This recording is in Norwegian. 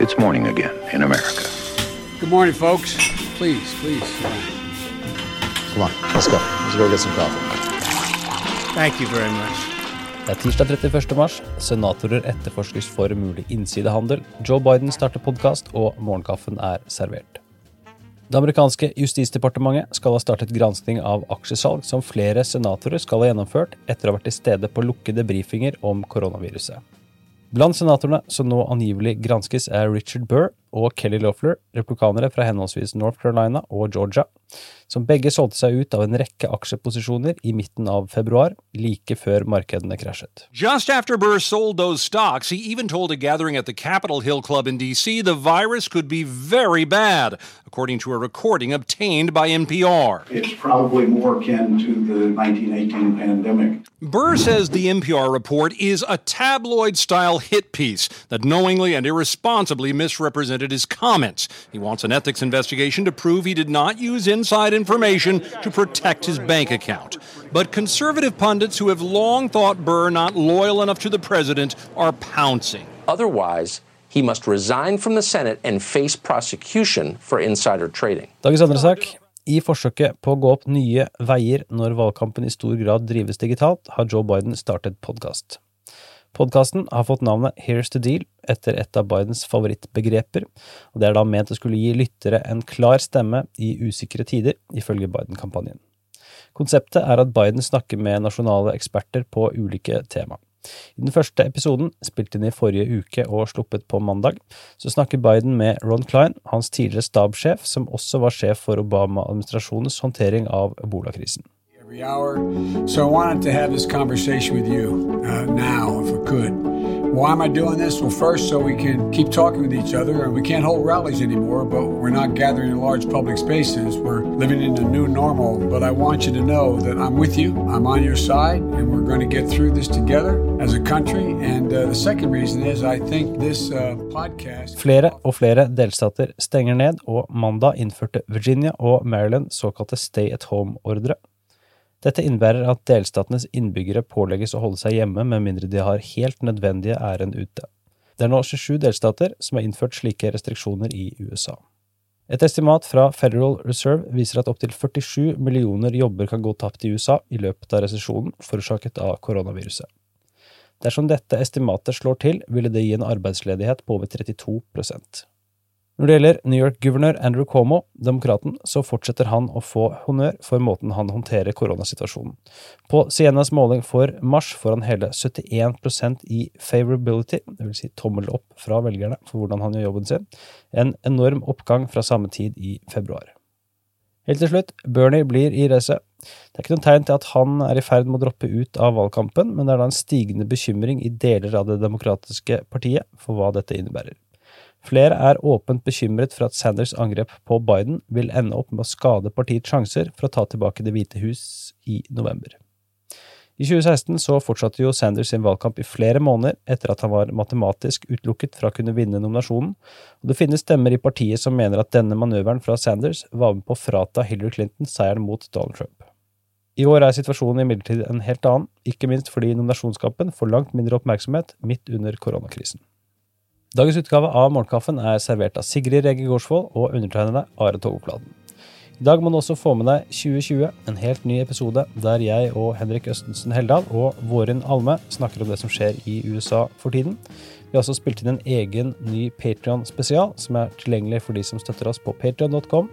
It's morning again in America. Good morning, folks. Please, please. Come on, let's go. Let's go get some coffee. Thank you very much. Det er tirsdag 31. mars. Senatorer etterforskes for mulig innsidehandel. Joe Biden starter podkast, og morgenkaffen er servert. Det amerikanske justisdepartementet skal ha startet gransking av aksjesalg som flere senatorer skal ha gjennomført etter å ha vært til stede på lukkede brifinger om koronaviruset. Blant senatorene som nå angivelig granskes, er Richard Burr og Kelly Loeffler, replikanere fra henholdsvis North Carolina og Georgia, som begge solgte seg ut av en rekke aksjeposisjoner i midten av februar, like før markedene krasjet. Just after Burr sold those stocks, he even told a gathering at the Capitol Hill Club in D.C. the virus could be very bad, according to a recording obtained by NPR. It's probably more akin to the 1918 pandemic. Burr says the NPR report is a tabloid style hit piece that knowingly and irresponsibly misrepresented his comments. He wants an ethics investigation to prove he did not use inside information to protect his bank account. But conservative pundits who have long thought Burr not loyal enough to the president are pouncing. Otherwise, he must resign from the Senate and face prosecution for insider trading. Dagens andre sak. I forsøket på å gå opp nye veier når valgkampen i stor grad drives digitalt, har Joe Biden startet podkast. Podkasten har fått navnet Here's the Deal etter et av Bidens favorittbegreper, og det er da ment å skulle gi lyttere en klar stemme i usikre tider, ifølge Biden-kampanjen. Konseptet er at Biden snakker med nasjonale eksperter på ulike tema. I den første episoden, spilt inn i forrige uke og sluppet på mandag, så snakker Biden med Ron Klein, hans tidligere stabssjef, som også var sjef for Obama-administrasjonens håndtering av ebolakrisen. Every hour. So I wanted to have this conversation with you uh, now, if I could. Why am I doing this? Well, first, so we can keep talking with each other. And we can't hold rallies anymore, but we're not gathering in large public spaces. We're living in a new normal. But I want you to know that I'm with you. I'm on your side, and we're going to get through this together as a country. And uh, the second reason is I think this uh, podcast. Flere og flere delstater stenger ned, og mandag innførte Virginia og Maryland såkalte stay at home-ordre. Dette innebærer at delstatenes innbyggere pålegges å holde seg hjemme med mindre de har helt nødvendige ærend ute. Det er nå 27 delstater som har innført slike restriksjoner i USA. Et estimat fra Federal Reserve viser at opptil 47 millioner jobber kan gå tapt i USA i løpet av resesjonen forårsaket av koronaviruset. Dersom dette estimatet slår til, ville det gi en arbeidsledighet på over 32 når det gjelder New York-guvernør Andrew Cuomo, demokraten, så fortsetter han å få honnør for måten han håndterer koronasituasjonen. På Sienas måling for mars får han hele 71% i favorability, vil si tommel opp fra velgerne for hvordan han gjør jobben sin, en enorm oppgang fra samme tid i februar. Helt til slutt, Bernie blir i racet. Det er ikke noen tegn til at han er i ferd med å droppe ut av valgkampen, men det er da en stigende bekymring i deler av det demokratiske partiet for hva dette innebærer. Flere er åpent bekymret for at Sanders' angrep på Biden vil ende opp med å skade partiets sjanser for å ta tilbake Det hvite hus i november. I 2016 så fortsatte jo Sanders sin valgkamp i flere måneder etter at han var matematisk utelukket fra å kunne vinne nominasjonen, og det finnes stemmer i partiet som mener at denne manøveren fra Sanders var med på å frata Hillary Clinton seieren mot Donald Trump. I år er situasjonen imidlertid en helt annen, ikke minst fordi nominasjonskampen får langt mindre oppmerksomhet midt under koronakrisen. Dagens utgave av Morgenkaffen er servert av Sigrid Rege Gårdsvold og undertegnede Are Togoflaten. I dag må du også få med deg 2020, en helt ny episode der jeg og Henrik Østensen Heldal og Vårin Alme snakker om det som skjer i USA for tiden. Vi har også spilt inn en egen ny Patrion-spesial, som er tilgjengelig for de som støtter oss på patrion.com.